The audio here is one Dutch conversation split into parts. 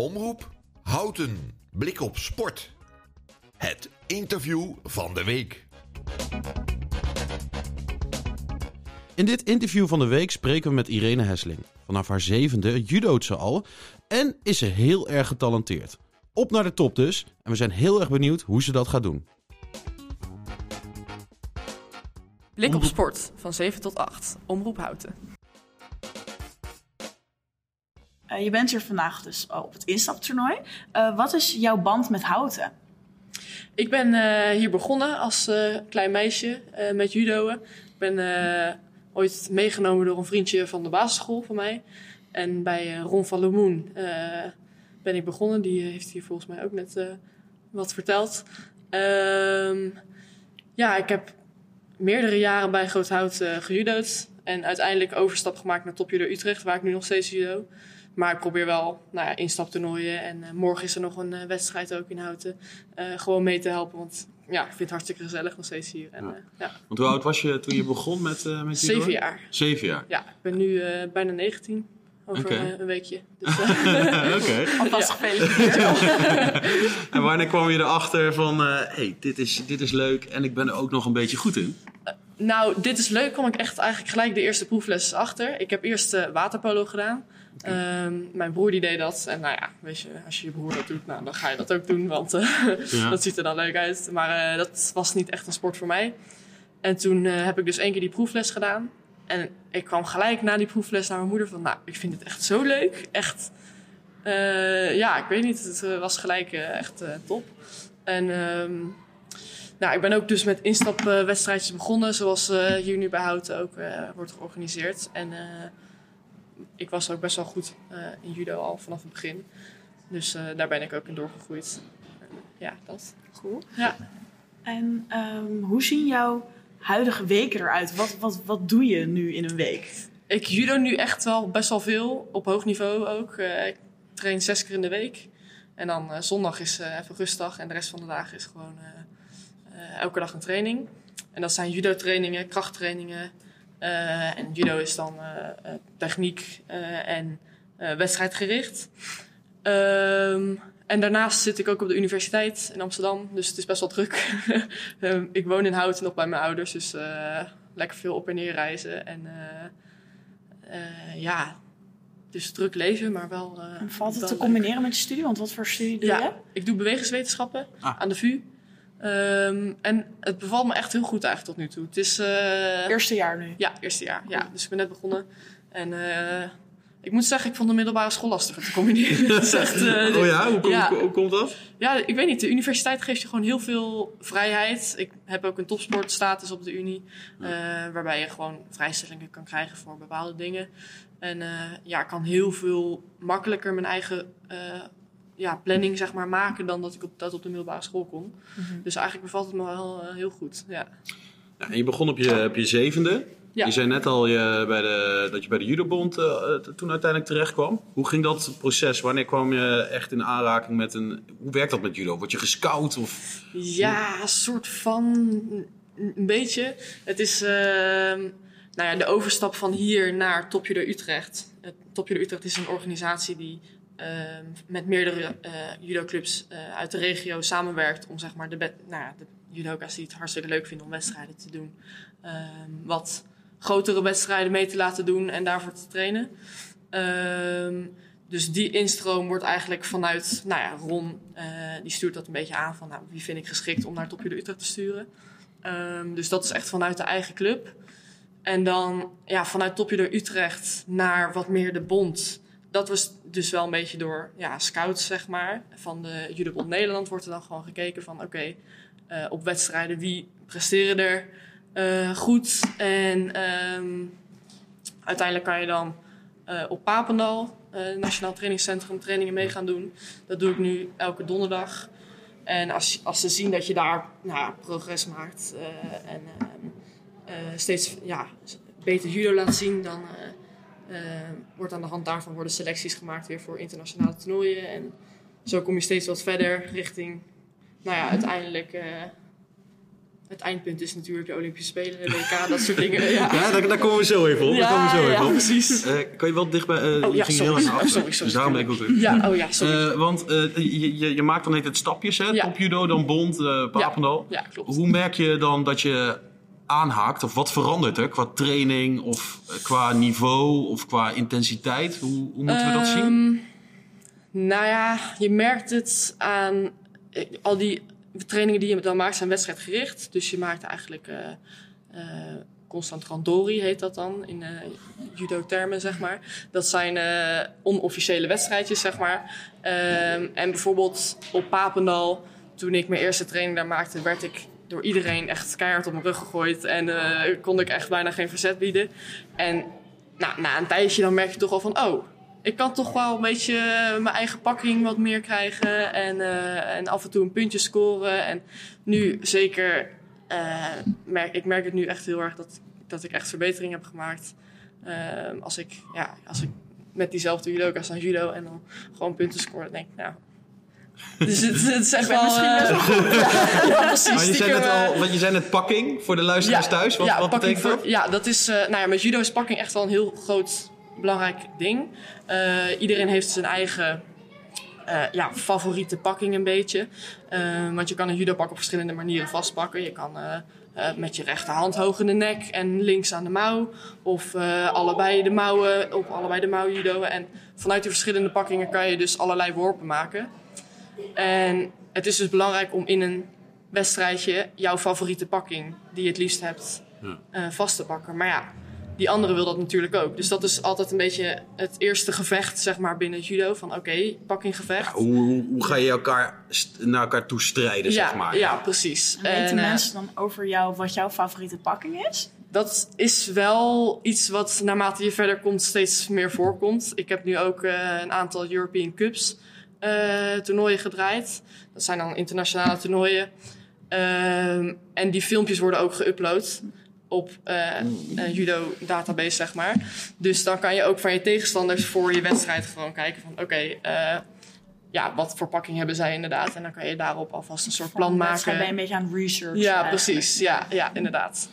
Omroep Houten. Blik op sport. Het interview van de week. In dit interview van de week spreken we met Irene Hesling. Vanaf haar zevende judoot ze al en is ze heel erg getalenteerd. Op naar de top dus en we zijn heel erg benieuwd hoe ze dat gaat doen. Blik op sport van 7 tot 8. Omroep Houten. Uh, je bent hier vandaag dus op het instaptoernooi. Uh, wat is jouw band met houten? Ik ben hier begonnen als klein meisje met judoën. Ik ben ooit meegenomen door een vriendje van de basisschool van mij. En bij Ron van Lemoen ben ik begonnen. Die heeft hier volgens mij ook net wat verteld. Ehm, ja, ik heb meerdere jaren bij Groothout uh, gejudo'd. En uiteindelijk overstap gemaakt naar Top Judo Utrecht, waar ik nu nog steeds judo. Maar ik probeer wel nou ja, instaptoernooien. En uh, morgen is er nog een uh, wedstrijd ook in Houten. gewoon mee te helpen, want ja, ik vind het hartstikke gezellig nog steeds hier. En, ja. ja. Want hoe oud was je toen je begon met, met judo? Zeven jaar. Zeven jaar? Ja, ik ben nu bijna 19 over een weekje. Dus, uh, Oké. Alvast gefeliciteerd. En wanneer kwam je erachter van, hé, hey, dit, is, dit is leuk en ik ben er ook nog een beetje goed in? Nou, dit is leuk. kwam ik echt eigenlijk gelijk de eerste proefles achter. Ik heb eerst uh, waterpolo gedaan. Um, mijn broer die deed dat. En nou ja, weet je, als je je broer dat doet, nou, dan ga je dat ook doen. Want uh, Ja. dat ziet er dan leuk uit. Maar uh, dat was niet echt een sport voor mij. En toen uh, heb ik dus één keer die proefles gedaan. En ik kwam gelijk na die proefles naar mijn moeder van... Nou, ik vind het echt zo leuk. Echt, ja, ik weet niet. Het was gelijk echt top. En um, nou, ik ben ook dus met instapwedstrijdjes begonnen. Zoals hier nu bij Houten ook wordt georganiseerd. En ik was ook best wel goed in judo al vanaf het begin. Dus daar ben ik ook in doorgegroeid. ja, dat. Cool. Ja. En um, hoe zien jouw huidige weken eruit? Wat, wat, wat doe je nu in een week? Ik judo nu echt wel best wel veel, op hoog niveau ook. Uh, ik train zes keer in de week. En dan uh, zondag is uh, even rustdag en de rest van de dagen is gewoon elke dag een training. En dat zijn judo trainingen, krachttrainingen. En judo is dan techniek en wedstrijdgericht. Um, en daarnaast zit ik ook op de universiteit in Amsterdam, dus het is best wel druk. um, ik woon in Houten nog bij mijn ouders, dus uh, lekker veel op en neer reizen. En uh, uh, ja, dus druk leven, maar wel. en valt het wel te leuk. combineren met je studie? Want wat voor studie doe Ja, je? ik doe bewegingswetenschappen Ah. aan de VU. Um, en het bevalt me echt heel goed eigenlijk tot nu toe. Het is. uh, Eerste jaar nu. Ja, eerste jaar. Ja, dus ik ben net begonnen. En uh, ik moet zeggen, ik vond de middelbare school lastiger te combineren. Echt, uh, Oh ja, hoe, kom, Ja. hoe, hoe komt dat? ja, ik weet niet. De universiteit geeft je gewoon heel veel vrijheid. Ik heb ook een topsportstatus op de Unie. Uh, waarbij je gewoon vrijstellingen kan krijgen voor bepaalde dingen. En uh, ja, ik kan heel veel makkelijker mijn eigen uh, ja, planning zeg maar, maken dan dat ik op, dat op de middelbare school kon. Mm -hmm. Dus eigenlijk bevalt het me wel uh, heel goed. Ja. Ja, en je begon op je, op je zevende. Ja. Je zei net al je, bij de, dat je bij de judobond uh, toen uiteindelijk terecht kwam. Hoe ging dat proces? Wanneer kwam je echt in aanraking met een... Hoe werkt dat met judo? Word je gescout? Of... Ja, een soort van... Een beetje. Het is uh, nou ja, de overstap van hier naar Top Judo Utrecht. Uh, Top Judo Utrecht is een organisatie die met meerdere uh, judoclubs uh, uit de regio samenwerkt om zeg maar de, nou ja, de judoka's die het hartstikke leuk vinden om wedstrijden te doen, um, wat grotere wedstrijden mee te laten doen en daarvoor te trainen. Um, dus die instroom wordt eigenlijk vanuit, nou ja, Ron, uh, die stuurt dat een beetje aan van, nou, wie vind ik geschikt om naar Top Judo Utrecht te sturen. Dus dat is echt vanuit de eigen club. En dan ja, vanuit Judo Utrecht naar wat meer de bond. Dat was dus wel een beetje door ja, scouts, zeg maar. Van de Judobond Nederland wordt er dan gewoon gekeken van... oké, okay, uh, op wedstrijden, wie presteren er uh, goed? En um, uiteindelijk kan je dan uh, op Papendal, Nationaal Trainingscentrum, trainingen mee gaan doen. Dat doe ik nu elke donderdag. En als, als ze zien dat je daar nou, progress maakt en steeds ja, beter judo laat zien... dan wordt aan de hand daarvan worden selecties gemaakt weer voor internationale toernooien. En zo kom je steeds wat verder richting, nou ja, uiteindelijk uh, het eindpunt is natuurlijk de Olympische Spelen, de WK, dat soort dingen. Ja, Ja, daar, daar komen we zo even op. daar Ja, komen we zo ja, even op. precies. Eh, kan je wel dichtbij... eh Oh, ja, ging sorry. heel Oh, sorry, sorry, Dus daarom ben ik ook. Ja, oh ja, sorry. Eh, want eh, je, je, je maakt dan heet het stapjes, hè? Ja. Top judo, dan bond, eh Papendal. ja, klopt. Hoe merk je dan dat je aanhaakt? Of wat verandert er qua training of eh, qua niveau of qua intensiteit? Hoe, hoe moeten we dat zien? Ehm, Nou ja, je merkt het aan eh, al die trainingen die je dan maakt zijn wedstrijdgericht. Dus je maakt eigenlijk eh, constant randori heet dat dan in judo-termen zeg maar. Dat zijn onofficiële wedstrijdjes zeg maar. Ehm, en bijvoorbeeld op Papendal, toen ik mijn eerste training daar maakte, werd ik door iedereen echt keihard op mijn rug gegooid en eh, kon ik echt bijna geen verzet bieden. En nou, na een tijdje dan merk je toch al van, oh, ik kan toch wel een beetje mijn eigen pakking wat meer krijgen. En, eh, en af en toe een puntje scoren. En nu zeker, eh, merk, ik merk het nu echt heel erg dat, dat ik echt verbetering heb gemaakt. Ehm, als, ik, ja, als ik met diezelfde judoka's aan judo en dan gewoon punten score, dan denk ik, nou... Dus het, het is echt wel... misschien best eh, ja, precies. Maar je zei net eh, al, want je zei net pakking voor de luisteraars thuis. Wat, wat pakking betekent dat? voor- Ja, dat is, eh, nou ja, met judo is pakking echt wel een heel groot, belangrijk ding. Eh, iedereen heeft zijn eigen eh, ja, favoriete pakking een beetje. Eh, want je kan een judopak op verschillende manieren vastpakken. Je kan eh, eh, met je rechterhand hoog in de nek en links aan de mouw. Of eh, allebei de mouwen, op allebei de mouw judo. En vanuit die verschillende pakkingen kan je dus allerlei worpen maken. En het is dus belangrijk om in een wedstrijdje jouw favoriete pakking, die je het liefst hebt, Ja. eh, vast te pakken. Maar ja, die andere wil dat natuurlijk ook. Dus dat is altijd een beetje het eerste gevecht, zeg maar, binnen judo. Van oké, pakkinggevecht. Hoe, hoe, hoe ga je elkaar naar elkaar toe strijden, ja, zeg maar? ja, precies. En weten eh, mensen dan over jou wat jouw favoriete pakking is? Dat is wel iets wat naarmate je verder komt steeds meer voorkomt. Ik heb nu ook eh, een aantal European Cups eh, toernooien gedraaid. Dat zijn dan internationale toernooien. Ehm, en die filmpjes worden ook geüpload op eh, een judo database, zeg maar. Dus dan kan je ook van je tegenstanders voor je wedstrijd gewoon kijken van... oké, eh, ja, wat voor pakking hebben zij inderdaad? En dan kan je daarop alvast een soort plan de wedstrijd ben je maken. een beetje aan research. Ja, eigenlijk. precies. Ja, ja, inderdaad.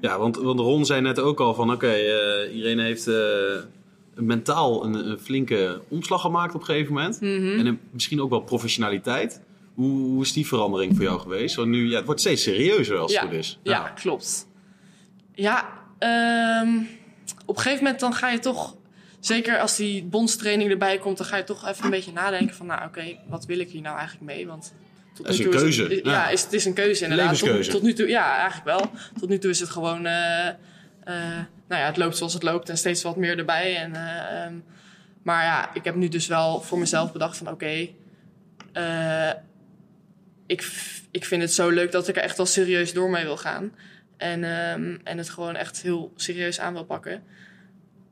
Ja, want, want Ron zei net ook al van... Oké, eh, Irene heeft eh, mentaal een, een flinke omslag gemaakt op een gegeven moment. Mhm. En een- misschien ook wel professionaliteit. Hoe, hoe is die verandering voor jou geweest? Want nu, ja, het wordt steeds serieuzer als het goed is. Ja, klopt. Ja, ehm, op een gegeven moment dan ga je toch... Zeker als die bondstraining erbij komt, dan ga je toch even een beetje nadenken van... Nou, oké, wat wil ik hier nou eigenlijk mee? Want tot Dat is nu een keuze, het- ja. ja, is, het is een keuze inderdaad. Levenskeuze. Tot, tot nu toe, ja, eigenlijk wel. Tot nu toe is het gewoon... eh, eh, nou ja, het loopt zoals het loopt en steeds wat meer erbij. En, eh, ehm, maar ja, ik heb nu dus wel voor mezelf bedacht van... Oké, eh, ik, ik vind het zo leuk dat ik er echt wel serieus door mee wil gaan. En, ehm, en het gewoon echt heel serieus aan wil pakken.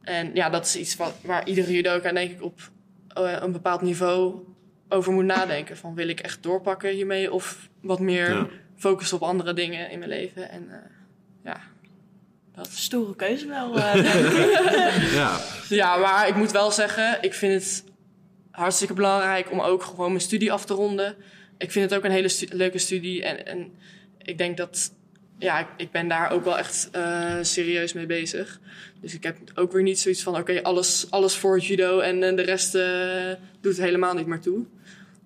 En ja, dat is iets wat, waar iedere judoka denk ik op een bepaald niveau over moet nadenken. Van wil ik echt doorpakken hiermee of wat meer Ja. focussen op andere dingen in mijn leven. En eh, ja, dat. Stoere keuze wel, eh, denk ik. Ja. Ja, maar ik moet wel zeggen, ik vind het hartstikke belangrijk om ook gewoon mijn studie af te ronden. Ik vind het ook een hele stu- leuke studie. En, en ik denk dat, ja, ik, ik ben daar ook wel echt eh, serieus mee bezig. Dus ik heb ook weer niet zoiets van, oké, alles, alles voor het judo en, eh, de rest eh, doet helemaal niet meer toe.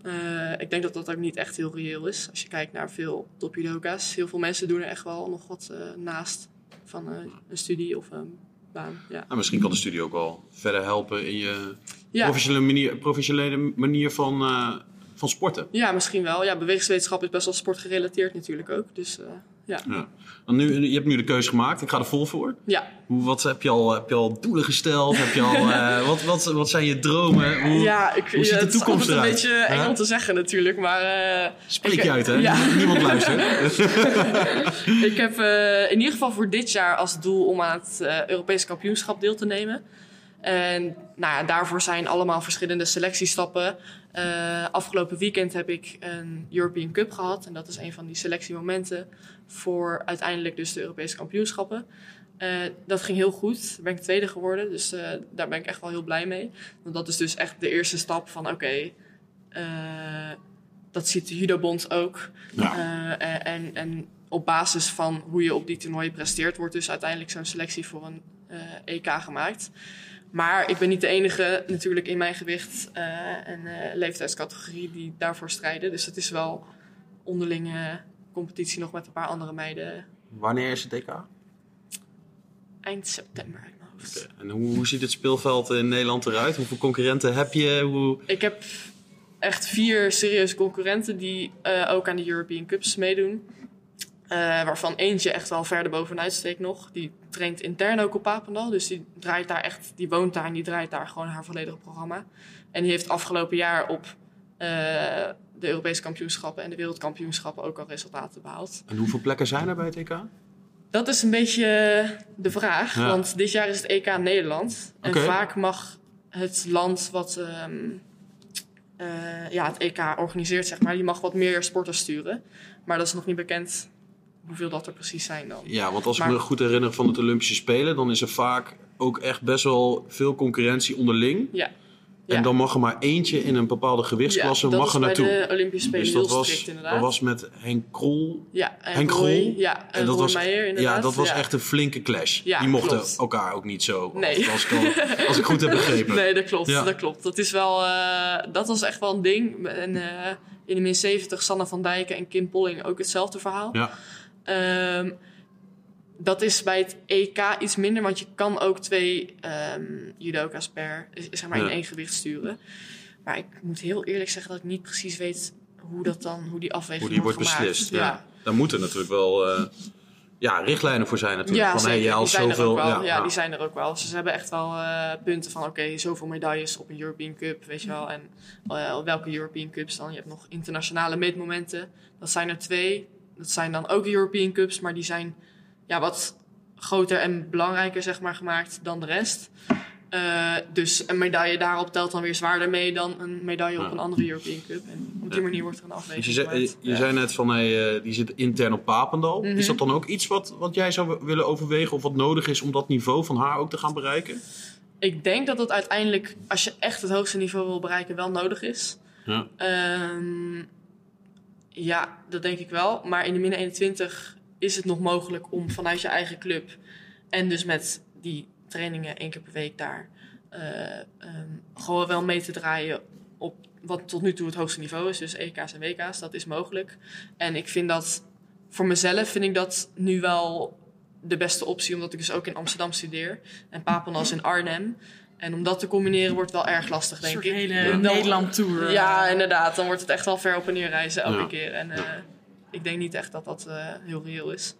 Eh, ik denk dat dat ook niet echt heel reëel is. Als je kijkt naar veel top judoka's. Heel veel mensen doen er echt wel nog wat eh, naast van eh, een studie of een baan. Ja. Nou, misschien kan de studie ook wel verder helpen in je Ja. professionele manier, professionele manier van, eh, van sporten. Ja, misschien wel. Ja, bewegingswetenschap is best wel sportgerelateerd natuurlijk ook. Dus eh, ja. Ja. Want nu, je hebt nu de keuze gemaakt. Ik ga er vol voor. Ja. Hoe, wat, heb, je al, heb je al doelen gesteld? Heb je al, eh, wat, wat, wat zijn je dromen? Hoe, ja, ik, hoe ziet ja, de het is toekomst eruit? een beetje eng om te zeggen natuurlijk, maar... eh, Spreek ik- je uit, hè? Ja. Niemand luistert. ik heb eh, in ieder geval voor dit jaar als doel om aan het Europese kampioenschap deel te nemen. En nou ja, daarvoor zijn allemaal verschillende selectiestappen. Eh, afgelopen weekend heb ik een European Cup gehad. En dat is een van die selectiemomenten voor uiteindelijk dus de Europese kampioenschappen. Eh, dat ging heel goed. Daar ben ik tweede geworden. Dus eh, daar ben ik echt wel heel blij mee. Want dat is dus echt de eerste stap van oké, dat ziet de judobond ook. Ja. En, en op basis van hoe je op die toernooien presteert, wordt dus uiteindelijk zo'n selectie voor een EK gemaakt. Maar ik ben niet de enige natuurlijk in mijn gewicht eh, en eh, leeftijdscategorie die daarvoor strijden. Dus het is wel onderlinge competitie nog met een paar andere meiden Wanneer is het DK? eind september uit mijn hoofd. En hoe, hoe ziet het speelveld in Nederland eruit? Hoeveel concurrenten heb je? Hoe... Ik heb echt vier serieuze concurrenten die eh, ook aan de European Cups meedoen. Eh, waarvan eentje echt wel verder bovenuit steekt nog. Die traint intern ook op Papendal. Dus die draait daar echt, die woont daar en die draait daar gewoon haar volledige programma. En die heeft afgelopen jaar op eh, de Europese kampioenschappen en de wereldkampioenschappen ook al resultaten behaald. En hoeveel plekken zijn er bij het EK? Dat is een beetje de vraag. Ja. Want dit jaar is het EK Nederland. En vaak mag het land wat ehm, eh, ja, het EK organiseert, zeg maar, die mag wat meer sporters sturen. Maar dat is nog niet bekend hoeveel dat er precies zijn dan. Ja, want als Maar- ik me goed herinner van het Olympische Spelen, dan is er vaak ook echt best wel veel concurrentie onderling. Ja. En Ja. dan mag er maar eentje in een bepaalde gewichtsklasse ja, mag er bij naartoe. de Olympische Spelen dus heel dat was, strikt inderdaad. dat was met Henk Krol. ja, en Henk Roy, Grol. Ja, en, En dat was, Meijer inderdaad. ja, dat was ja. echt een flinke clash. Ja, Die mochten klopt. elkaar ook niet zo. Nee. Als, ik al- als ik goed heb begrepen. Nee, dat klopt. Ja. Dat klopt. Dat is wel, eh, dat was echt wel een ding. En eh, in de min 70 Sanne van Dijken en Kim Polling ook hetzelfde verhaal. Ja. Ehm, dat is bij het EK iets minder, want je kan ook twee ehm judoka's per, zeg maar, in Ja. één gewicht sturen. Maar ik moet heel eerlijk zeggen dat ik niet precies weet hoe dat dan, hoe die afweging Hoe die wordt gemaakt. beslist. Ja. Ja, Daar moeten natuurlijk wel eh, ja, richtlijnen voor zijn natuurlijk. ja, van, hey, die zijn er ook wel. Ja, ja, die zijn er ook wel. Ze hebben echt wel eh, punten van, oké, zoveel medailles op een European Cup, weet je wel. En eh, welke European Cups dan? Je hebt nog internationale meetmomenten. Dat zijn er twee. Dat zijn dan ook European Cups, maar die zijn ja, wat groter en belangrijker, zeg maar, gemaakt dan de rest. Eh, dus een medaille daarop telt dan weer zwaarder mee dan een medaille op Ja. een andere European Cup. En op die manier wordt er een Dus afweging je, zei, je Ja. zei net van hey, eh, die zit intern op Papendal. Mhm. Is dat dan ook iets wat, wat jij zou willen overwegen of wat nodig is om dat niveau van haar ook te gaan bereiken? Ik denk dat dat uiteindelijk, als je echt het hoogste niveau wil bereiken, wel nodig is. Ja. Ehm, ja, dat denk ik wel. Maar in de min 21 is het nog mogelijk om vanuit je eigen club en dus met die trainingen één keer per week daar eh, ehm, gewoon wel mee te draaien op wat tot nu toe het hoogste niveau is. Dus EK's en WK's, dat is mogelijk. En ik vind dat, voor mezelf vind ik dat nu wel de beste optie, omdat ik dus ook in Amsterdam studeer en Papendal is in Arnhem. En om dat te combineren wordt wel erg lastig, Een denk ik. hele Dan- Nederland-tour. ja, inderdaad. Dan wordt het echt wel ver op en neer reizen elke Ja. keer. En eh, ik denk niet echt dat dat eh, heel reëel is.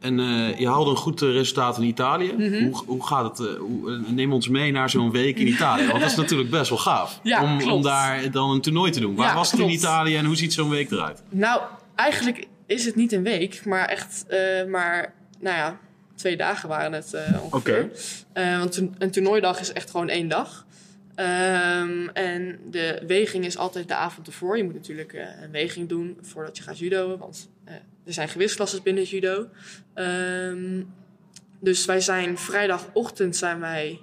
En eh, je haalde een goed resultaat in Italië. Mhm. hoe, hoe gaat het? eh, hoe, neem ons mee naar zo'n week in Italië. Want dat is natuurlijk best wel gaaf. Ja, om, om daar dan een toernooi te doen. Waar Ja, was het in. Italië en hoe ziet zo'n week eruit? Nou, eigenlijk is het niet een week, maar echt, eh, maar nou ja, twee dagen waren het eh, ongeveer. Eh, want een, een toernooidag is echt gewoon één dag. Ehm, en de weging is altijd de avond ervoor. Je moet natuurlijk eh, een weging doen voordat je gaat judoën, want er zijn gewichtsklassen binnen het judo. Ehm, dus wij zijn vrijdagochtend zijn wij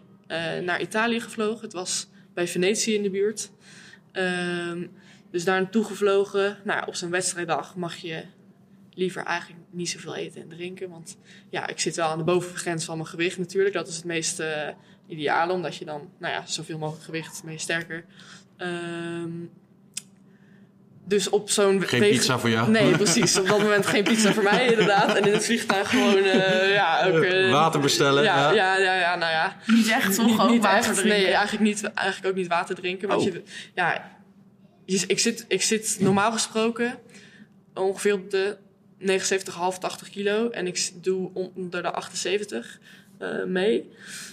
naar Italië gevlogen. Het was bij Venetië in de buurt. Ehm, dus daar naartoe gevlogen. Nou, op zo'n wedstrijddag mag je liever eigenlijk niet zoveel eten en drinken. Want ja, ik zit wel aan de bovengrens van mijn gewicht natuurlijk. Dat is het meest eh, ideale, omdat je dan, nou ja, zoveel mogelijk gewicht, ben je sterker. Ehm, dus op zo'n... Geen wegen- pizza voor jou? Nee, precies. Op dat moment geen pizza voor mij inderdaad. En in het vliegtuig gewoon, eh, ja, ook... eh, Water bestellen. ja, ja. ja, ja, ja, nou ja. Niet echt, toch? Niet, Ook niet water echt, drinken. nee, eigenlijk, niet, eigenlijk ook niet water drinken. Want Oh. je, ja, je- ik, zit, ik zit normaal gesproken ongeveer op de 79,5, 80 kilo. En ik doe onder de 78 eh, mee.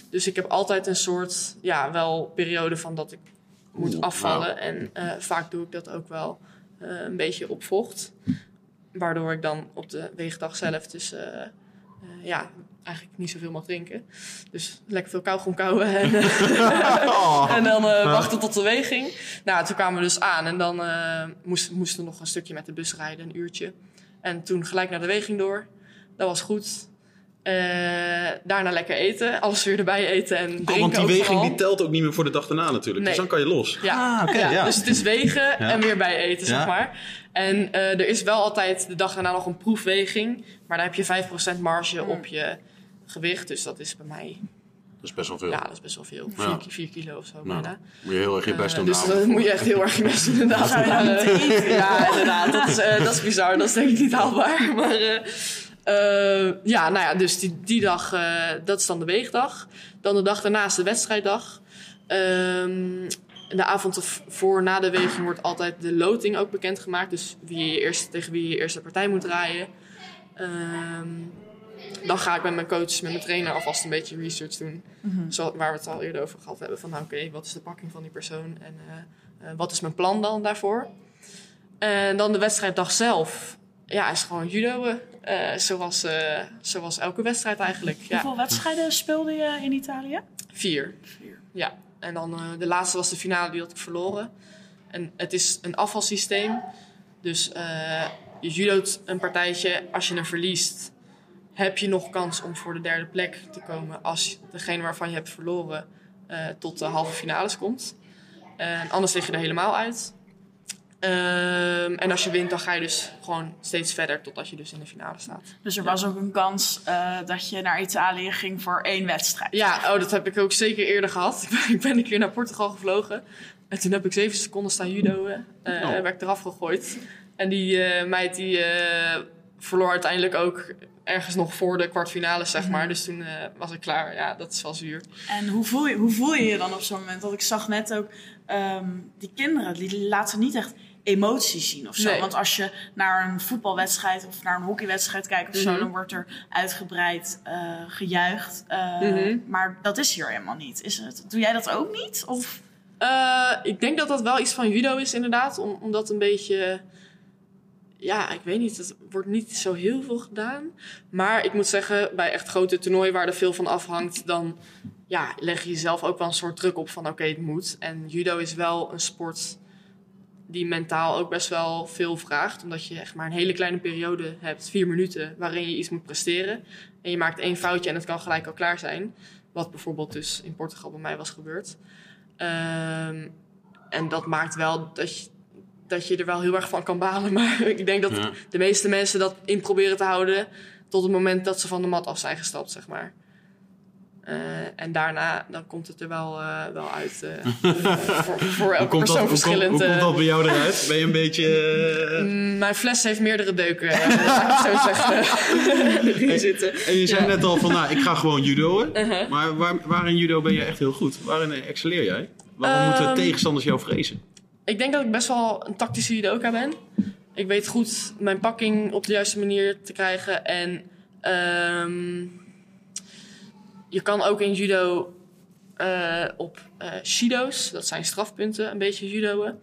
Dus ik heb altijd een soort, ja, wel periode van dat ik moet afvallen. En eh, vaak doe ik dat ook wel eh, een beetje op vocht. Waardoor ik dan op de weegdag zelf dus... ja, eigenlijk niet zoveel mag drinken. Dus lekker veel kauwgom kauwen en, Oh. en dan eh, wachten tot de weging. Nou, toen kwamen we dus aan en dan moesten moesten we nog een stukje met de bus rijden, een uurtje. En toen gelijk naar de weging door. Dat was goed. Eh, daarna lekker eten, alles weer erbij eten en drinken Oh, want die weging vooral. die telt ook niet meer voor de dag daarna natuurlijk. Nee. Dus dan kan je los. Ja. Ah, oké, ja. Dus het is wegen en weer bij eten, zeg maar. En eh, er is wel altijd de dag daarna nog een proefweging. Maar daar heb je 5% marge op je gewicht. Dus dat is bij mij, Dat is best wel veel. ja, dat is best wel veel. Ja. 4 kilo of zo Nou, bijna. moet je heel erg je best Eh, doen. dus nou. dat moet je echt heel erg je best doen, inderdaad. Je nou eten? ja, inderdaad. Dat is, eh, dat is bizar. Dat is denk ik niet haalbaar. Maar eh, eh, ja, nou ja, dus die, die dag, eh, dat is dan de weegdag. Dan de dag daarna is de wedstrijddag. Ehm, de avond voor na de weging wordt altijd de loting ook bekendgemaakt. Dus wie je eerst, tegen wie je je eerste partij moet draaien. Ehm, dan ga ik met mijn coach, met mijn trainer alvast een beetje research doen. Zo, waar we het al eerder over gehad hebben. Van nou, oké, wat is de pakking van die persoon? En eh, eh, wat is mijn plan dan daarvoor? En dan de wedstrijddag zelf. Ja, is gewoon judo. eh, zoals, zoals elke wedstrijd eigenlijk. Ja, Hoeveel wedstrijden speelde je in Italië? vier. Ja, en dan de laatste was de finale, die had ik verloren. En het is een afvalsysteem. Dus je judo't een partijtje. Als je hem verliest, heb je nog kans om voor de derde plek te komen. Als degene waarvan je hebt verloren eh, tot de halve finales komt. En anders lig je er helemaal uit. Ehm, en als je wint, dan ga je dus gewoon steeds verder totdat je dus in de finale staat. Dus er was ook een kans eh, dat je naar Italië ging voor één wedstrijd. Ja, oh, dat heb ik ook zeker eerder gehad. Ik ben, een keer naar Portugal gevlogen. En toen heb ik zeven seconden staan judoën. eh Oh. werd ik eraf gegooid. En die eh, meid die eh, verloor uiteindelijk ook ergens nog voor de kwartfinale, zeg maar. Dus toen eh, was ik klaar. Ja, dat is wel zuur. En hoe voel, je, hoe voel je je dan op zo'n moment? Want ik zag net ook, ehm, die kinderen, die laten niet echt emoties zien of zo. Nee. Want als je naar een voetbalwedstrijd of naar een hockeywedstrijd kijkt of zo, Mhm. dan wordt er uitgebreid eh, gejuicht. Eh, Mhm. Maar dat is hier helemaal niet. Is het, doe jij dat ook niet? Of? Ik denk dat dat wel iets van judo is, inderdaad. Om, omdat een beetje. Ja, ik weet niet. Het wordt niet zo heel veel gedaan. Maar ik moet zeggen, bij echt grote toernooien waar er veel van afhangt, dan ja, leg je jezelf ook wel een soort druk op van oké, het moet. En judo is wel een sport die mentaal ook best wel veel vraagt. Omdat je echt maar een hele kleine periode hebt, vier minuten, waarin je iets moet presteren. En je maakt één foutje en het kan gelijk al klaar zijn. Wat bijvoorbeeld dus in Portugal bij mij was gebeurd. Ehm, en dat maakt wel dat je, dat je er wel heel erg van kan balen. Maar ik denk dat Ja. de meeste mensen dat in proberen te houden tot het moment dat ze van de mat af zijn gestapt, zeg maar. Eh, en daarna dan komt het er wel, eh, wel uit. eh, voor, voor elke dat, persoon hoe, komt, verschillend. hoe komt dat bij jou eruit? Ben je een beetje... Mm, Mijn fles heeft meerdere deuken, laat ik het zo zeggen. erin zitten. En je zei Ja. net al van, nou, ik ga gewoon judoën. Uh-huh. Maar waar, waar in judo ben je echt heel goed? Waarin excelleer jij? Waarom Ehm, moeten tegenstanders jou vrezen? Ik denk dat ik best wel een tactische judoka ben. Ik weet goed mijn pakking op de juiste manier te krijgen. En ehm, je kan ook in judo eh, op eh, shido's, dat zijn strafpunten, een beetje judoën.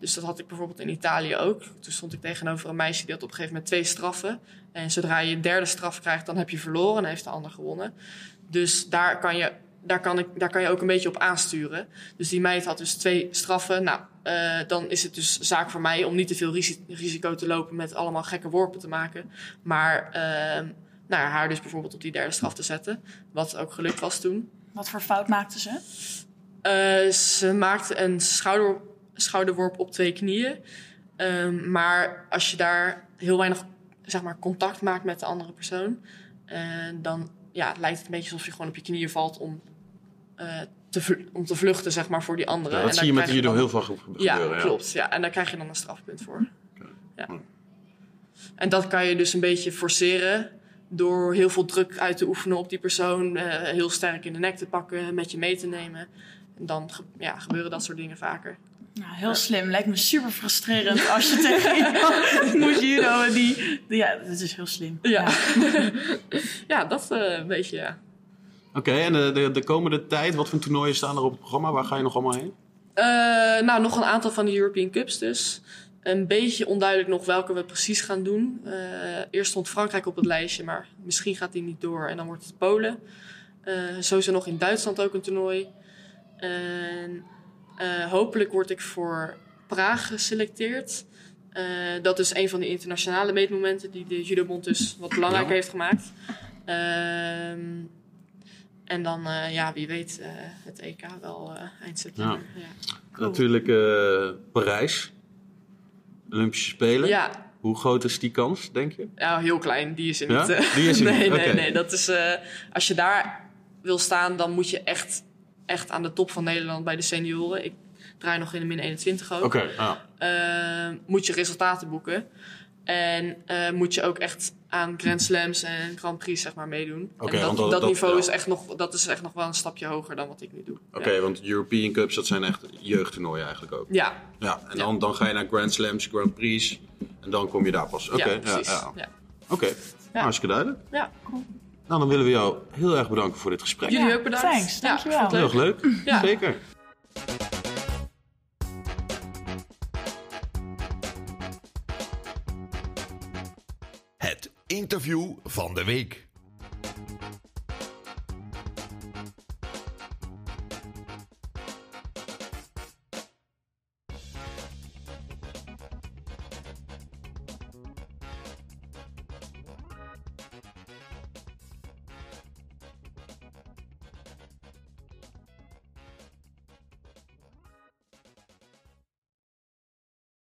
Dus dat had ik bijvoorbeeld in Italië ook. Toen stond ik tegenover een meisje die had op een gegeven moment twee straffen. En zodra je een derde straf krijgt, dan heb je verloren en heeft de ander gewonnen. Dus daar kan je, daar kan ik, daar kan je ook een beetje op aansturen. Dus die meid had dus twee straffen. Nou, eh, dan is het dus zaak voor mij om niet te veel risi- risico te lopen met allemaal gekke worpen te maken. Maar ehm, nou, haar dus bijvoorbeeld op die derde straf te zetten. Wat ook gelukt was toen. Wat voor fout maakten ze? Eh, ze maakte een schouder, schouderworp op twee knieën. Ehm, maar als je daar heel weinig zeg maar, contact maakt met de andere persoon, eh, dan ja, lijkt het een beetje alsof je gewoon op je knieën valt om, eh, te, vl- om te vluchten zeg maar, voor die andere. Ja, En dat daar zie je met judo dan- heel veel ge- ja, gebeuren. klopt. Ja. En daar krijg je dan een strafpunt voor. Ja. Ja. En dat kan je dus een beetje forceren door heel veel druk uit te oefenen op die persoon, eh, heel sterk in de nek te pakken, met je mee te nemen. En dan ge- ja, gebeuren dat soort dingen vaker. Nou, heel slim. Lijkt me super frustrerend als je tegen iemand en die, die... Ja, dat is heel slim. Ja, ja dat eh, een beetje, ja. Oké, en de, de, de komende tijd, wat voor toernooien staan er op het programma? Waar ga je nog allemaal heen? Eh, nou, nog een aantal van de European Cups dus. Een beetje onduidelijk nog welke we precies gaan doen. Eh, eerst stond Frankrijk op het lijstje, maar misschien gaat die niet door. En dan wordt het Polen. Eh sowieso nog in Duitsland ook een toernooi. En eh, hopelijk word ik voor Praag geselecteerd. Eh, dat is een van de internationale meetmomenten die de Judobond dus wat belangrijker Ja. heeft gemaakt. Ehm, en dan, eh, ja, wie weet, eh, het EK wel eh, eind september. Ja. Natuurlijk eh, Parijs. Olympische Spelen. Ja. Hoe groot is die kans, denk je? ja, heel klein. Die is Ja? niet. eh. Die is er nee, nee, nee. Dat is, eh, als je daar wil staan, dan moet je echt, echt aan de top van Nederland bij de senioren. Ik draai nog in de min 21 ook. Oké, ja. eh, moet je resultaten boeken. En eh, moet je ook echt aan Grand Slams en Grand Prix zeg maar meedoen. En dat, dat- niveau ja. is, echt nog, dat is echt nog wel een stapje hoger dan wat ik nu doe. Oké, Ja. want European Cups, dat zijn echt jeugdtoernooien eigenlijk ook. Ja, Ja, en dan, dan ga je naar Grand Slams, Grand Prix. En dan kom je daar pas. Oké, ja, ja, precies. ja. Ja, Oké, hartstikke duidelijk. ja. cool. Nou, dan willen we jou heel erg bedanken voor dit gesprek. Jullie Ja, ook bedankt. thanks. Ja, Dankjewel. vond het Heel erg leuk. Ja. Zeker. Interview van de week.